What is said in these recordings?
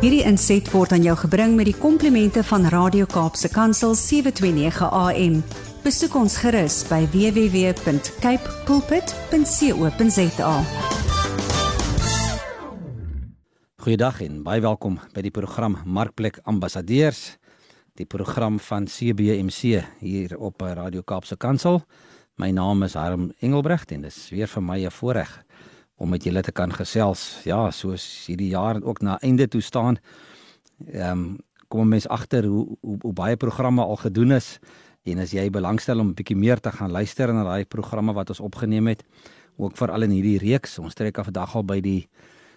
Hierdie inset word aan jou gebring met die komplimente van Radio Kaapse Kansel 729 AM. Besoek ons gerus by www.cape pulpit.co.za. Goeiedag en baie welkom by die program Markplek Ambassadeurs, die program van CBMC hier op Radio Kaapse Kansel. My naam is Harm Engelbrecht en dit is weer vir my 'n voorreg om met julle te kan gesels. Ja, soos hierdie jaar ook na einde toe staan. Ehm um, kom mense agter hoe, hoe hoe baie programme al gedoen is en as jy belangstel om 'n bietjie meer te gaan luister na daai programme wat ons opgeneem het, ook veral in hierdie reeks. Ons trek af vandag al by die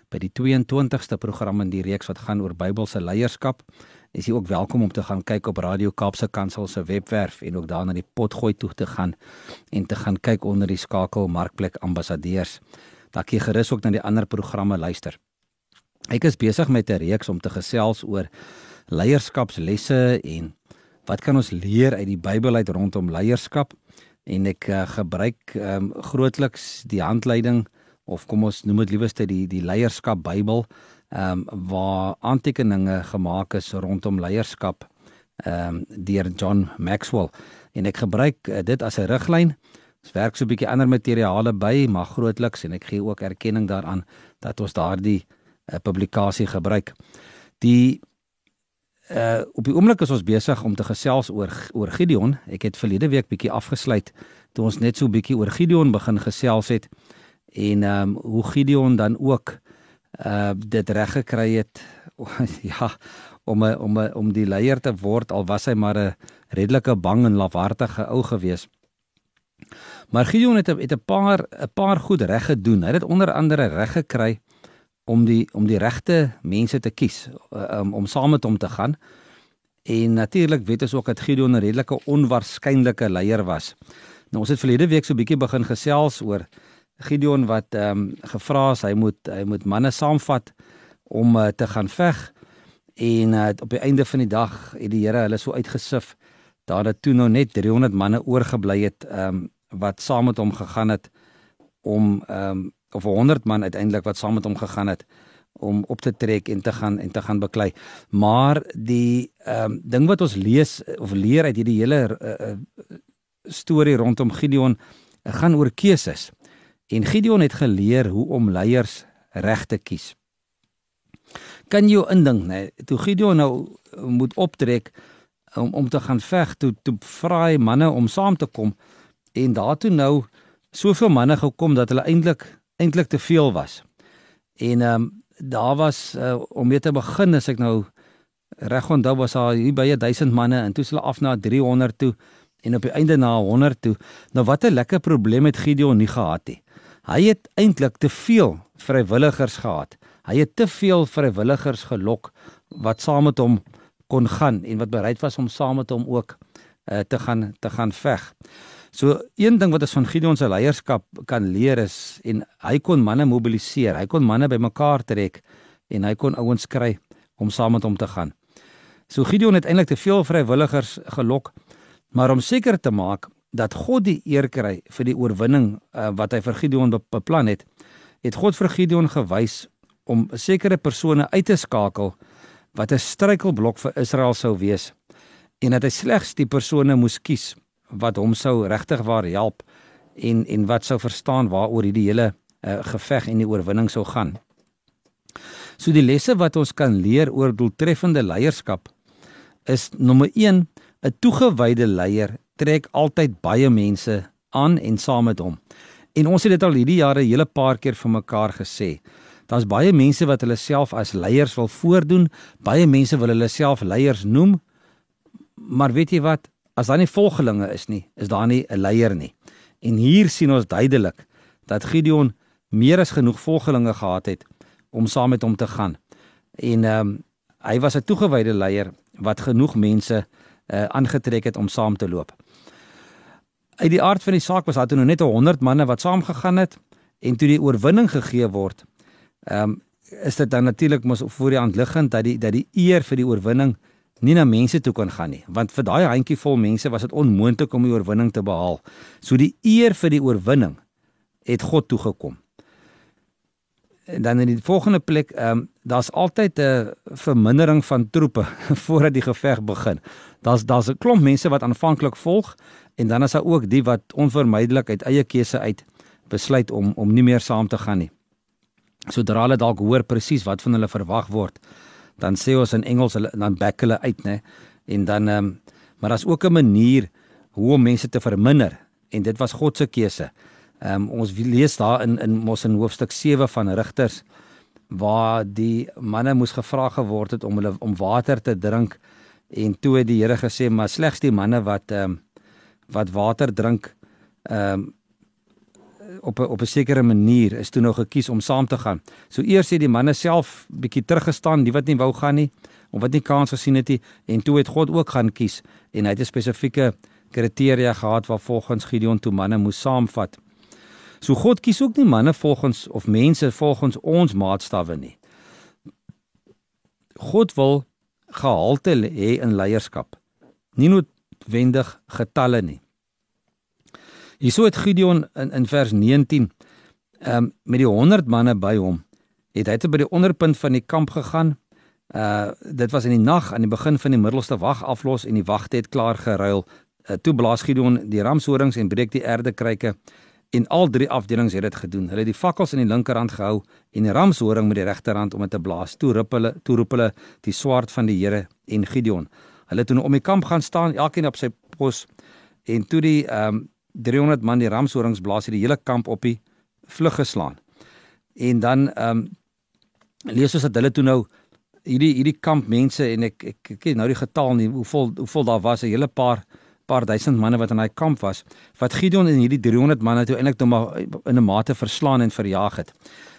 by die 22ste program in die reeks wat gaan oor Bybelse leierskap is jy ook welkom om te gaan kyk op Radio Kaapse Kansel se webwerf en ook daar na die potgooi toe te gaan en te gaan kyk onder die skakel Markplek Ambassadeurs. Daar kan jy gerus ook na die ander programme luister. Ek is besig met 'n reeks om te gesels oor leierskapslesse en wat kan ons leer uit die Bybel uit rondom leierskap en ek uh, gebruik um, grootliks die handleiding of kom ons noem dit liewerste die die leierskap Bybel ehm um, waar aantekeninge gemaak is rondom leierskap ehm um, deur John Maxwell en ek gebruik uh, dit as 'n riglyn. Ons werk so 'n bietjie ander materiale by, maar grootliks en ek gee ook erkenning daaraan dat ons daardie uh, publikasie gebruik. Die uh op die oomblik is ons besig om te gesels oor oor Gideon. Ek het verlede week bietjie afgesluit toe ons net so bietjie oor Gideon begin gesels het en ehm um, hoe Gideon dan ook uh dit reg gekry het ja om a, om a, om die leier te word al was hy maar 'n redelike bang en lafhartige ou gewees. Maar Gideon het het 'n paar 'n paar goed reg gedoen. Hy het onder andere reg gekry om die om die regte mense te kies um, om saam met hom te gaan. En natuurlik weet ons ook dat Gideon 'n redelike onwaarskynlike leier was. Nou ons het verlede week so 'n bietjie begin gesels oor Gideon wat ehm um, gevra is hy moet hy moet manne saamvat om uh, te gaan veg en uh, op die einde van die dag het die Here hulle so uitgesif daar dat toe nou net 300 manne oorgebly het ehm um, wat saam met hom gegaan het om ehm um, of 100 man uiteindelik wat saam met hom gegaan het om op te trek en te gaan en te gaan beklei. Maar die ehm um, ding wat ons lees of leer uit hierdie hele uh, uh, storie rondom Gideon uh, gaan oor keuses. En Gideon het geleer hoe om leiers reg te kies. Kan jy indink, nê, nee, toe Gideon nou moet optrek om om te gaan veg, toe toe vra hy manne om saam te kom en daartoe nou soveel manne gekom dat hulle eintlik eintlik te veel was. En ehm um, daar was uh, om mee te begin as ek nou reg onthou was daar hier by 1000 manne en toe is hulle af na 300 toe en op die einde na 100 toe. Nou wat 'n lekker probleem het Gideon nie gehad nie. Hy het eintlik te veel vrywilligers gehad. Hy het te veel vrywilligers gelok wat saam met hom kon gaan en wat bereid was om saam met hom ook uh, te gaan te gaan veg. So een ding wat ons van Gideon se leierskap kan leer is en hy kon manne mobiliseer. Hy kon manne bymekaar trek en hy kon ouens kry om saam met hom te gaan. So Gideon het eintlik te veel vrywilligers gelok, maar om seker te maak dat God die eer kry vir die oorwinning uh, wat hy vir Gideon beplan het, het God vir Gideon gewys om sekere persone uit te skakel wat 'n struikelblok vir Israel sou wees en dat hy slegs die persone moes kies wat hom sou regtig waar help en en wat sou verstaan waaroor hierdie hele uh, geveg en die oorwinning sou gaan. So die lesse wat ons kan leer oor doeltreffende leierskap is nommer 1 'n toegewyde leier trek altyd baie mense aan en saam met hom. En ons het dit al hierdie jare hele paar keer vir mekaar gesê. Daar's baie mense wat hulle self as leiers wil voordoen, baie mense wil hulle self leiers noem. Maar weet jy wat? As daar nie volgelinge is nie, is daar nie 'n leier nie. En hier sien ons duidelik dat Gideon meer as genoeg volgelinge gehad het om saam met hom te gaan. En ehm um, hy was 'n toegewyde leier wat genoeg mense uh, aangetrek het om saam te loop uit die aard van die saak was daar toe nou net 100 manne wat saamgegaan het en toe die oorwinning gegee word. Ehm um, is dit dan natuurlik mos voor die hand liggend dat die dat die eer vir die oorwinning nie na mense toe kan gaan nie, want vir daai handjie vol mense was dit onmoontlik om die oorwinning te behaal. So die eer vir die oorwinning het God toegekom. En dan in die volgende plek ehm um, daar's altyd 'n vermindering van troepe voordat die geveg begin. Daar's daar's 'n klomp mense wat aanvanklik volg en dan is daar ook die wat onvermydelik uit eie keuse uit besluit om om nie meer saam te gaan nie. Sodra hulle dalk hoor presies wat van hulle verwag word, dan sê ons in Engels hulle dan back hulle uit, né? En dan ehm um, maar daar's ook 'n manier hoe om mense te verminder en dit was God se keuse. Ehm um, ons lees daar in in mos in hoofstuk 7 van Rigters waar die manne moes gevra geword het om hulle om water te drink en toe het die Here gesê maar slegs die manne wat ehm um, wat water drink ehm um, op 'n op 'n sekere manier is toe nou gekies om saam te gaan. So eers het die manne self bietjie teruggestaan, die wat nie wou gaan nie, of wat nie kans gesien het nie, en toe het God ook gaan kies en hy het 'n spesifieke kriteria gehad waar volgens Gideon toe manne moes saamvat. So God kies ook nie manne volgens of mense volgens ons maatstawwe nie. God wil gehalte hê in leierskap. Nie noodwendig getalle nie. Hierso het Gideon in in vers 19 ehm um, met die 100 manne by hom het hy tot by die onderpunt van die kamp gegaan. Uh dit was in die nag aan die begin van die middelste wag aflos en die wagte het klaar geruil. Uh, toe blaas Gideon die ramshorings en breek die erdekryke en al drie afdelings het dit gedoen. Hulle het die fakkels in die linkerhand gehou en die ramshoring met die regterhand om dit te blaas. Toe roep hulle, toe roep hulle die swaard van die Here en Gideon. Hulle het toe om die kamp gaan staan, elkeen op sy pos en toe die ehm um, 300 man die ramshorings blaas het die hele kamp op die vlug geslaan. En dan ehm um, lees ons dat hulle toe nou hierdie hierdie kamp mense en ek ek ek ken nou die getal nie hoeveel hoeveel daar was 'n hele paar paar duisend manne wat in daai kamp was wat Gideon en hierdie 300 manne toe eintlik maar in 'n mate verslaan en verjaag het.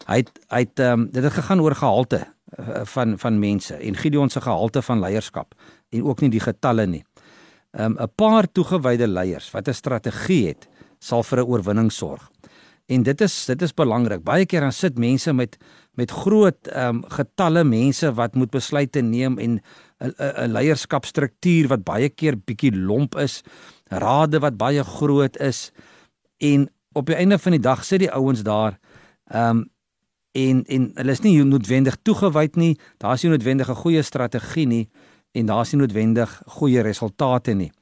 Hy het hy het ehm um, dit het gegaan oor gehalte uh, van van mense en Gideon se gehalte van leierskap en ook nie die getalle nie um, 'n paar toegewyde leiers wat 'n strategie het, sal vir 'n oorwinning sorg. En dit is dit is belangrik. Baie keer dan sit mense met met groot ehm um, getalle mense wat moet besluite neem en 'n 'n leierskapstruktuur wat baie keer bietjie lomp is, rade wat baie groot is en op die einde van die dag sit die ouens daar ehm um, en en hulle is nie noodwendig toegewyd nie. Daar's nie noodwendig 'n goeie strategie nie en daar's nie noodwendig goeie resultate nie.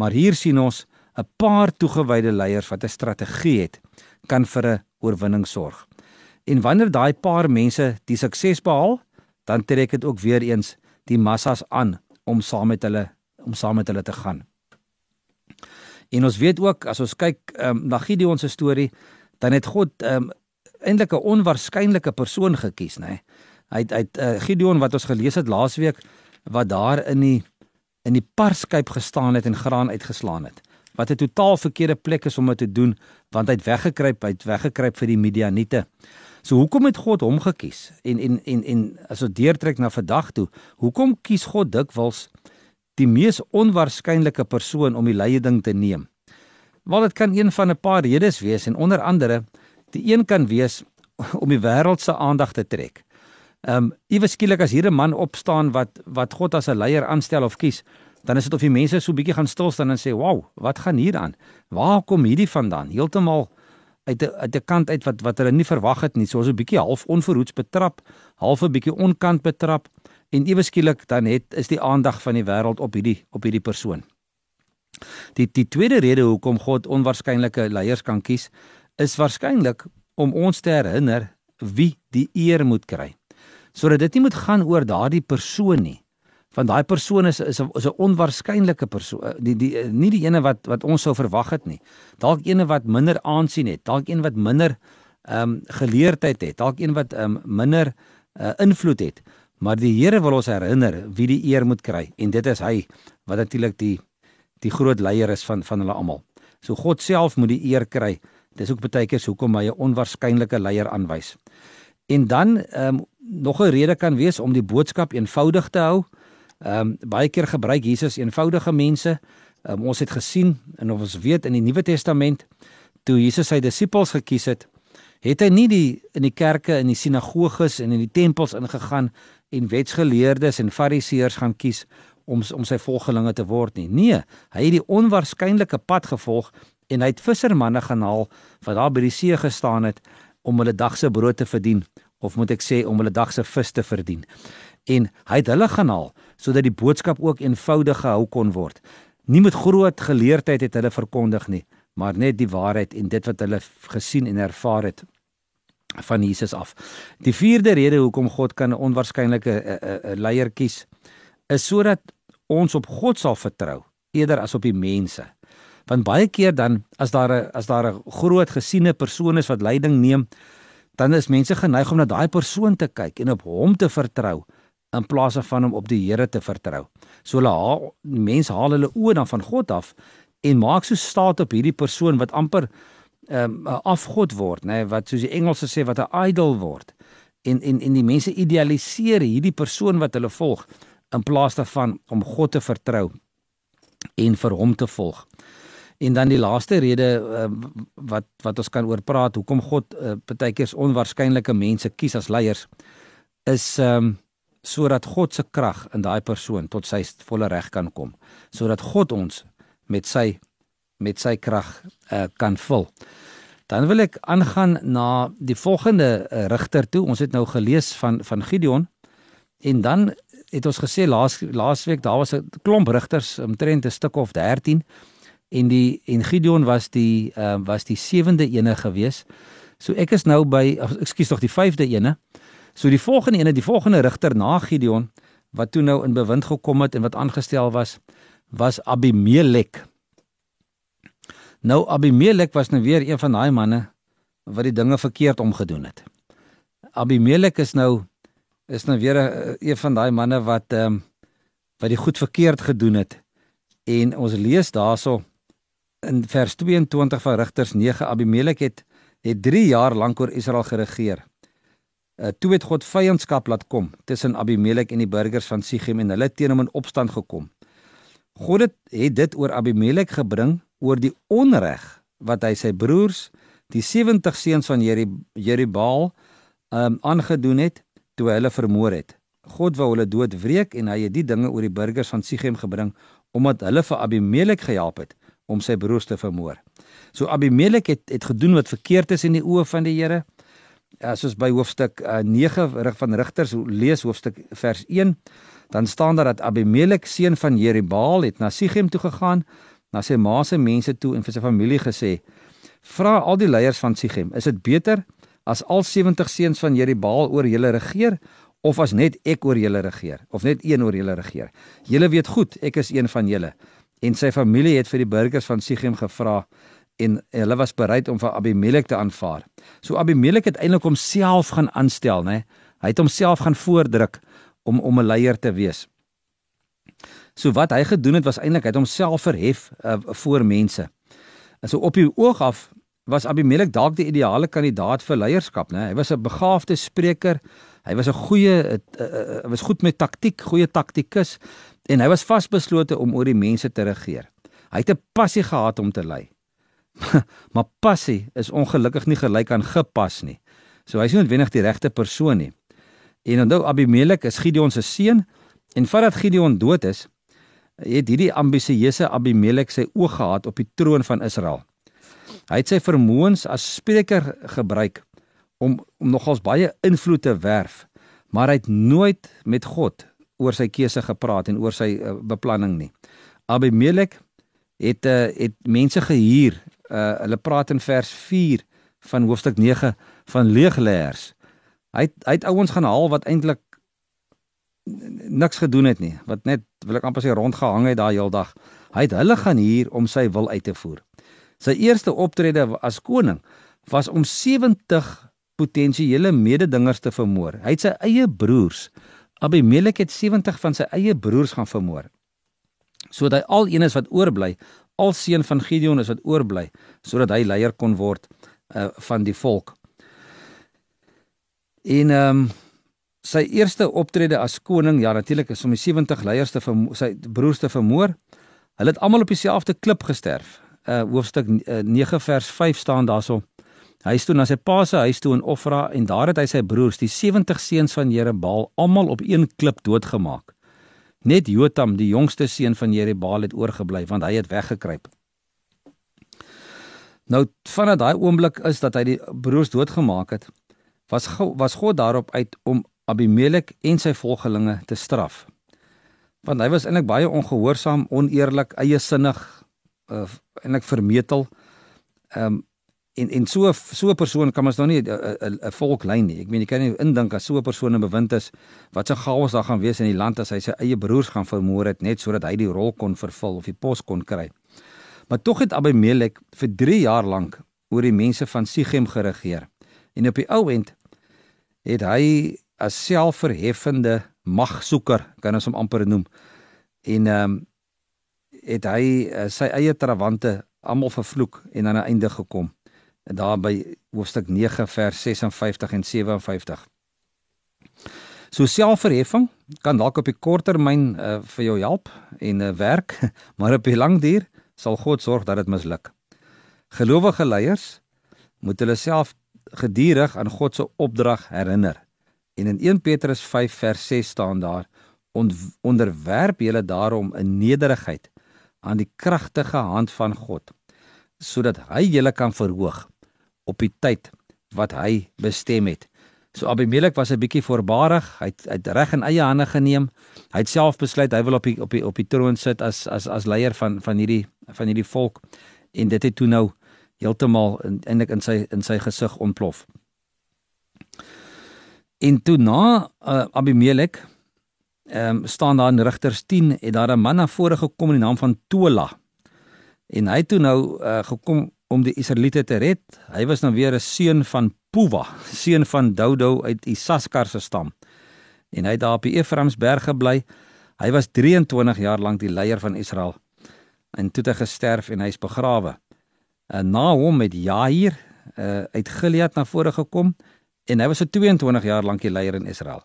Maar hier sien ons 'n paar toegewyde leiers wat 'n strategie het kan vir 'n oorwinning sorg. En wanneer daai paar mense die sukses behaal, dan trek dit ook weer eens die massas aan om saam met hulle om saam met hulle te gaan. En ons weet ook as ons kyk um, na Gideon se storie, dan het God um, eintlik 'n onwaarskynlike persoon gekies, nê. Nee. Hy het uit uh, Gideon wat ons gelees het laasweek wat daar in die in die parskyp gestaan het en graan uitgeslaan het. Wat 'n totaal verkeerde plek is om dit te doen want hy het weggekruip, hy het weggekruip vir die Midianiete. So hoekom het God hom gekies? En en en en as ons deurtrek na vandag toe, hoekom kies God dikwels die mees onwaarskynlike persoon om die leiding te neem? Wel dit kan een van 'n paar redes wees en onder andere die een kan wees om die wêreld se aandag te trek. Ehm um, iewes skielik as hier 'n man opstaan wat wat God as 'n leier aanstel of kies, dan is dit of die mense so bietjie gaan stil staan en sê, "Wow, wat gaan hier aan? Waar kom hierdie vandaan?" Heeltemal uit 'n uit 'n kant uit wat wat hulle nie verwag het nie. So so 'n bietjie half onverhoeds betrap, half 'n bietjie onkant betrap en iewes skielik dan het is die aandag van die wêreld op hierdie op hierdie persoon. Die die tweede rede hoekom God onwaarskynlike leiers kan kies, is waarskynlik om ons te herinner wie die eer moet kry sodat dit nie moet gaan oor daardie persoon nie. Want daai persoon is is 'n is 'n onwaarskynlike persoon eh, die die eh, nie die ene wat wat ons sou verwag het nie. Dalk ene wat minder aansien het dalk een wat minder ehm um, geleerdheid het dalk een wat ehm um, minder uh, invloed het. Maar die Here wil ons herinner wie die eer moet kry en dit is hy wat natuurlik die die groot leier is van van hulle almal. So God self moet die eer kry. Dis ook baie keer hoekom hy 'n onwaarskynlike leier aanwys en dan ehm um, nog 'n rede kan wees om die boodskap eenvoudig te hou. Ehm um, baie keer gebruik Jesus eenvoudige mense. Um, ons het gesien en ons weet in die Nuwe Testament toe Jesus sy disippels gekies het, het hy nie die in die kerke en die sinagoges en in die tempels ingegaan en wetsgeleerdes en fariseërs gaan kies om om sy volgelinge te word nie. Nee, hy het die onwaarskynlike pad gevolg en hy het vissermanne gaan haal wat daar by die see gestaan het om hulle dagse brood te verdien of moet ek sê om hulle dag se vis te verdien. En hy het hulle gaan haal sodat die boodskap ook eenvoudig gehou kon word. Nie met groot geleerdheid het hulle verkondig nie, maar net die waarheid en dit wat hulle gesien en ervaar het van Jesus af. Die vierde rede hoekom God kan 'n onwaarskynlike uh, uh, uh, leier kies is sodat ons op God sal vertrou eerder as op die mense. Want baie keer dan as daar 'n as daar 'n groot gesiene persoon is wat leiding neem, dan is mense geneig om na daai persoon te kyk en op hom te vertrou in plaas van om op die Here te vertrou. So hulle haal mense haal hulle oë dan van God af en maak so staat op hierdie persoon wat amper ehm, 'n um, afgod word, nê, nee, wat soos die Engelse sê wat 'n idol word. En en en die mense idealiseer hierdie persoon wat hulle volg in plaas daarvan om God te vertrou en vir hom te volg. En dan die laaste rede uh, wat wat ons kan oor praat hoekom God uh, partykeers onwaarskynlike mense kies as leiers is ehm um, sodat God se krag in daai persoon tot sy volle reg kan kom. Sodat God ons met sy met sy krag uh, kan vul. Dan wil ek aangaan na die volgende uh, rigter toe. Ons het nou gelees van van Gideon en dan het ons gesê laas laasweek daar was 'n klomp rigters omtrent 'n stuk of 13 en die en Gideon was die ehm uh, was die sewende ene gewees. So ek is nou by ekskuus tog die vyfde ene. So die volgende ene, die volgende rigter na Gideon wat toe nou in bewind gekom het en wat aangestel was, was Abimelek. Nou Abimelek was nou weer een van daai manne wat die dinge verkeerd omgedoen het. Abimelek is nou is nou weer 'n een van daai manne wat ehm um, wat die goed verkeerd gedoen het. En ons lees daarso in vers 22 van Rigters 9 Abimelek het het 3 jaar lank oor Israel geregeer. Uh, toe het God vyandskap laat kom tussen Abimelek en die burgers van Sichem en hulle teen hom in opstand gekom. God het, het dit oor Abimelek gebring oor die onreg wat hy sy broers, die 70 seuns van Jerubbaal, um aangedoen het toe hy hulle vermoor het. God wou hulle doodwreek en hy het die dinge oor die burgers van Sichem gebring omdat hulle vir Abimelek gehelp het om sy broers te vermoor. So Abimelek het het gedoen wat verkeerd is in die oë van die Here. As ons by hoofstuk uh, 9 rig van Rigters lees hoofstuk vers 1, dan staan daar dat Abimelek seun van Jerubbaal het na Sichem toe gegaan, na sy ma se mense toe en vir sy familie gesê: "Vra al die leiers van Sichem, is dit beter as al 70 seuns van Jerubbaal oor julle regeer of as net ek oor julle regeer of net een oor julle regeer? Julle weet goed, ek is een van julle." En sy familie het vir die burgers van Sichem gevra en hulle was bereid om vir Abimelek te aanvaar. So Abimelek het eintlik homself gaan aanstel, né? Hy het homself gaan voordruk om om 'n leier te wees. So wat hy gedoen het was eintlik hy het homself verhef uh, voor mense. En so op die oog af was Abimelek dalk die ideale kandidaat vir leierskap, né? Hy was 'n begaafde spreker. Hy was 'n goeie uh, uh, was goed met taktiek, goeie taktikus en hy was vasbeslote om oor die mense te regeer. Hy het 'n passie gehad om te lei. maar passie is ongelukkig nie gelyk aan gepas nie. So hy's nie noodwendig die regte persoon nie. En onthou Abimelek is Gideon se seun en voordat Gideon dood is, het hierdie ambisieuse Abimelek sy oog gehad op die troon van Israel. Hy het sy vermoëns as spreker gebruik om om nogals baie invloed te werf, maar hy het nooit met God oor sy keuse gepraat en oor sy uh, beplanning nie. Abimelek het uh, het mense gehuur. Uh, hulle praat in vers 4 van hoofstuk 9 van leegleiers. Hy het, hy het ouens gaan haal wat eintlik niks gedoen het nie, wat net wil ek amper sê rondgehang het daai heeldag. Hy het hulle gaan huur om sy wil uit te voer. Sy eerste optrede as koning was om 70 potensiële mededingers te vermoor. Hy het sy eie broers Abimelek het 70 van sy eie broers gaan vermoor. Sodat hy al een is wat oorbly, al seun van Gideon is wat oorbly, sodat hy leier kon word uh, van die volk. En ehm um, sy eerste optrede as koning, ja natuurlik is om die 70 leiers te sy broers te vermoor. Hulle het almal op dieselfde klip gesterf. Uh hoofstuk uh, 9 vers 5 staan daarso. Hy is toe na sy pa se huis toe in Ofra en daar het hy sy broers, die 70 seuns van Jerebaal, almal op een klip doodgemaak. Net Jotam, die jongste seun van Jerebaal het oorgebly want hy het weggekruip. Nou vanaf daai oomblik is dat hy die broers doodgemaak het, was was God daarop uit om Abimelek en sy volgelinge te straf. Want hy was eintlik baie ongehoorsaam, oneerlik, eiesinnig, uh, eintlik vermetel. Ehm um, en en so so 'n persoon kan ons nou nie 'n volk lei nie. Ek meen jy kan nie indink as so 'n persoon bewind is wat se chaos daar gaan wees in die land as hy sy eie broers gaan vermoor het net sodat hy die rol kon vervul of die pos kon kry. Maar tog het Abimelek vir 3 jaar lank oor die mense van Sichem geregeer. En op die ou end het hy as selfverheffende magsoeker, kan ons hom amper noem. En ehm um, het hy uh, sy eie trawante almal vervloek en aan 'n einde gekom. Daar by hoofstuk 9 vers 56 en 57. So selfverheffing kan dalk op die kort termyn uh, vir jou help en uh, werk, maar op die lang duur sal God sorg dat dit misluk. Gelowige leiers moet hulle self gedurig aan God se opdrag herinner. En in 1 Petrus 5 vers 6 staan daar: "Onderwerp julle daarom in nederigheid aan die kragtige hand van God, sodat hy julle kan verhoog op die tyd wat hy bestem het." So Abimelek was 'n bietjie voorbarig. Hy het, het reg in eie hande geneem. Hy het self besluit hy wil op die op die op die troon sit as as as leier van van hierdie van hierdie volk en dit het toe nou heeltemal eintlik in sy in sy gesig ontplof. En toe na uh, Abimelek ehm um, staan daar in Rigters 10 het daar 'n man na vore gekom in die naam van Tola. En hy het toe nou uh, gekom om die Israeliete te red. Hy was nou weer 'n seun van Puwa, seun van Dodo uit Isaskar se stam. En hy het daar op die Efraimsberg gebly. Hy was 23 jaar lank die leier van Israel. En toe het hy gesterf en hy's begrawe. En na hom het Jair uh, uit Gilead na vore gekom en hy was vir 22 jaar lank die leier in Israel.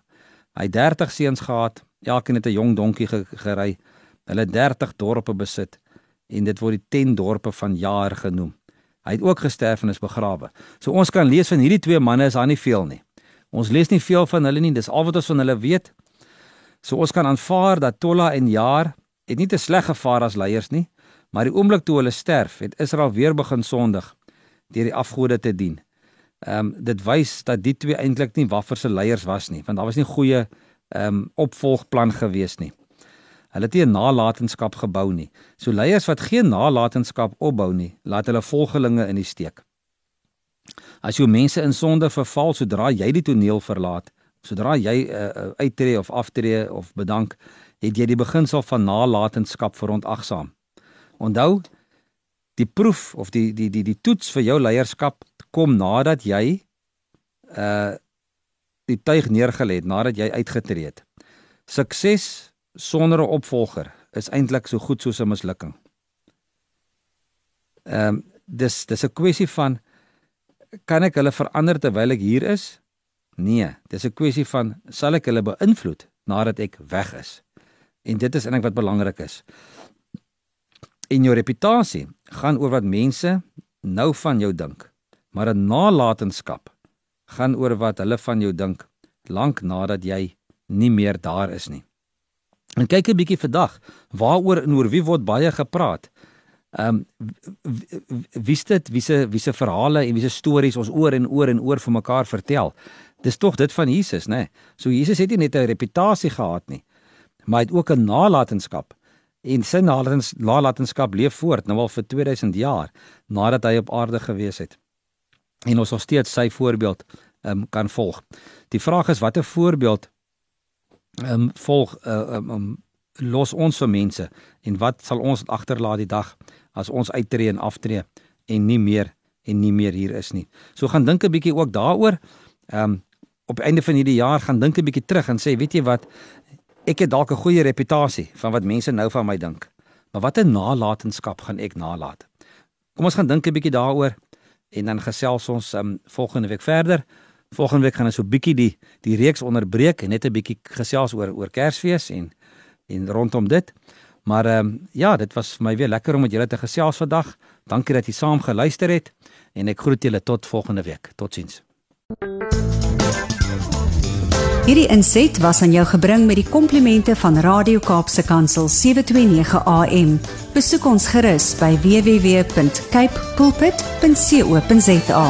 Hy het 30 seuns gehad, elkeen het 'n jong donkie gery. Hulle 30 dorpe besit en dit word die 10 dorpe van Jaar genoem. Hy het ook gesterf en is begrawe. So ons kan lees van hierdie twee manne is daar nie veel nie. Ons lees nie veel van hulle nie, dis al wat ons van hulle weet. So ons kan aanvaar dat Tola en Jaar het nie te sleg gevaar as leiers nie, maar die oomblik toe hulle sterf, het Israel weer begin sondig deur die afgode te dien. Ehm um, dit wys dat die twee eintlik nie wafferse leiers was nie, want daar was nie goeie ehm um, opvolgplan gewees nie. Hulle het nie 'n nalatenskap gebou nie. So leiers wat geen nalatenskap opbou nie, laat hulle volgelinge in die steek. As jy mense in sonde verval sodra jy die toneel verlaat, sodra jy uh, uittreë of aftree of bedank, het jy die beginsel van nalatenskap verontagsaam. Onthou, die proef of die die die die toets vir jou leierskap kom nadat jy uh die tuig neergelê het, nadat jy uitgetree het. Sukses sonder 'n opvolger is eintlik so goed soos 'n mislukking. Ehm um, dis dis 'n kwessie van kan ek hulle verander terwyl ek hier is? Nee, dis 'n kwessie van sal ek hulle beïnvloed nadat ek weg is? En dit is eintlik wat belangrik is. En jou reputasie gaan oor wat mense nou van jou dink maar 'n nalatenskap gaan oor wat hulle van jou dink lank nadat jy nie meer daar is nie. En kyk 'n bietjie vandag, waaroor en oor wie word baie gepraat. Ehm um, wie dit wie se wie se verhale en wie se stories ons oor en oor en oor vir mekaar vertel. Dis tog dit van Jesus, né? Nee. So Jesus het nie net 'n reputasie gehad nie, maar hy het ook 'n nalatenskap. En sy nalatenskap leef voort nou al vir 2000 jaar nadat hy op aarde gewees het en ons nog steeds sy voorbeeld um, kan volg. Die vraag is watter voorbeeld ehm um, volg uh, um, um, los ons vir mense en wat sal ons agterlaat die dag as ons uittreë en aftree en nie meer en nie meer hier is nie. So gaan dink 'n bietjie ook daaroor. Ehm um, op die einde van hierdie jaar gaan dink 'n bietjie terug en sê weet jy wat ek het dalk 'n goeie reputasie van wat mense nou van my dink. Maar watter nalatenskap gaan ek nalat? Kom ons gaan dink 'n bietjie daaroor en dan gesels ons um, volgende week verder. Volgende week gaan ons so 'n bietjie die die reeks onderbreek en net 'n bietjie gesels oor oor Kersfees en en rondom dit. Maar ehm um, ja, dit was vir my weer lekker om met julle te gesels vandag. Dankie dat jy saam geluister het en ek groet julle tot volgende week. Totsiens. Hierdie inset was aan jou gebring met die komplimente van Radio Kaapse Kansel 729 AM. Besoek ons gerus by www.cape pulpit.co.za.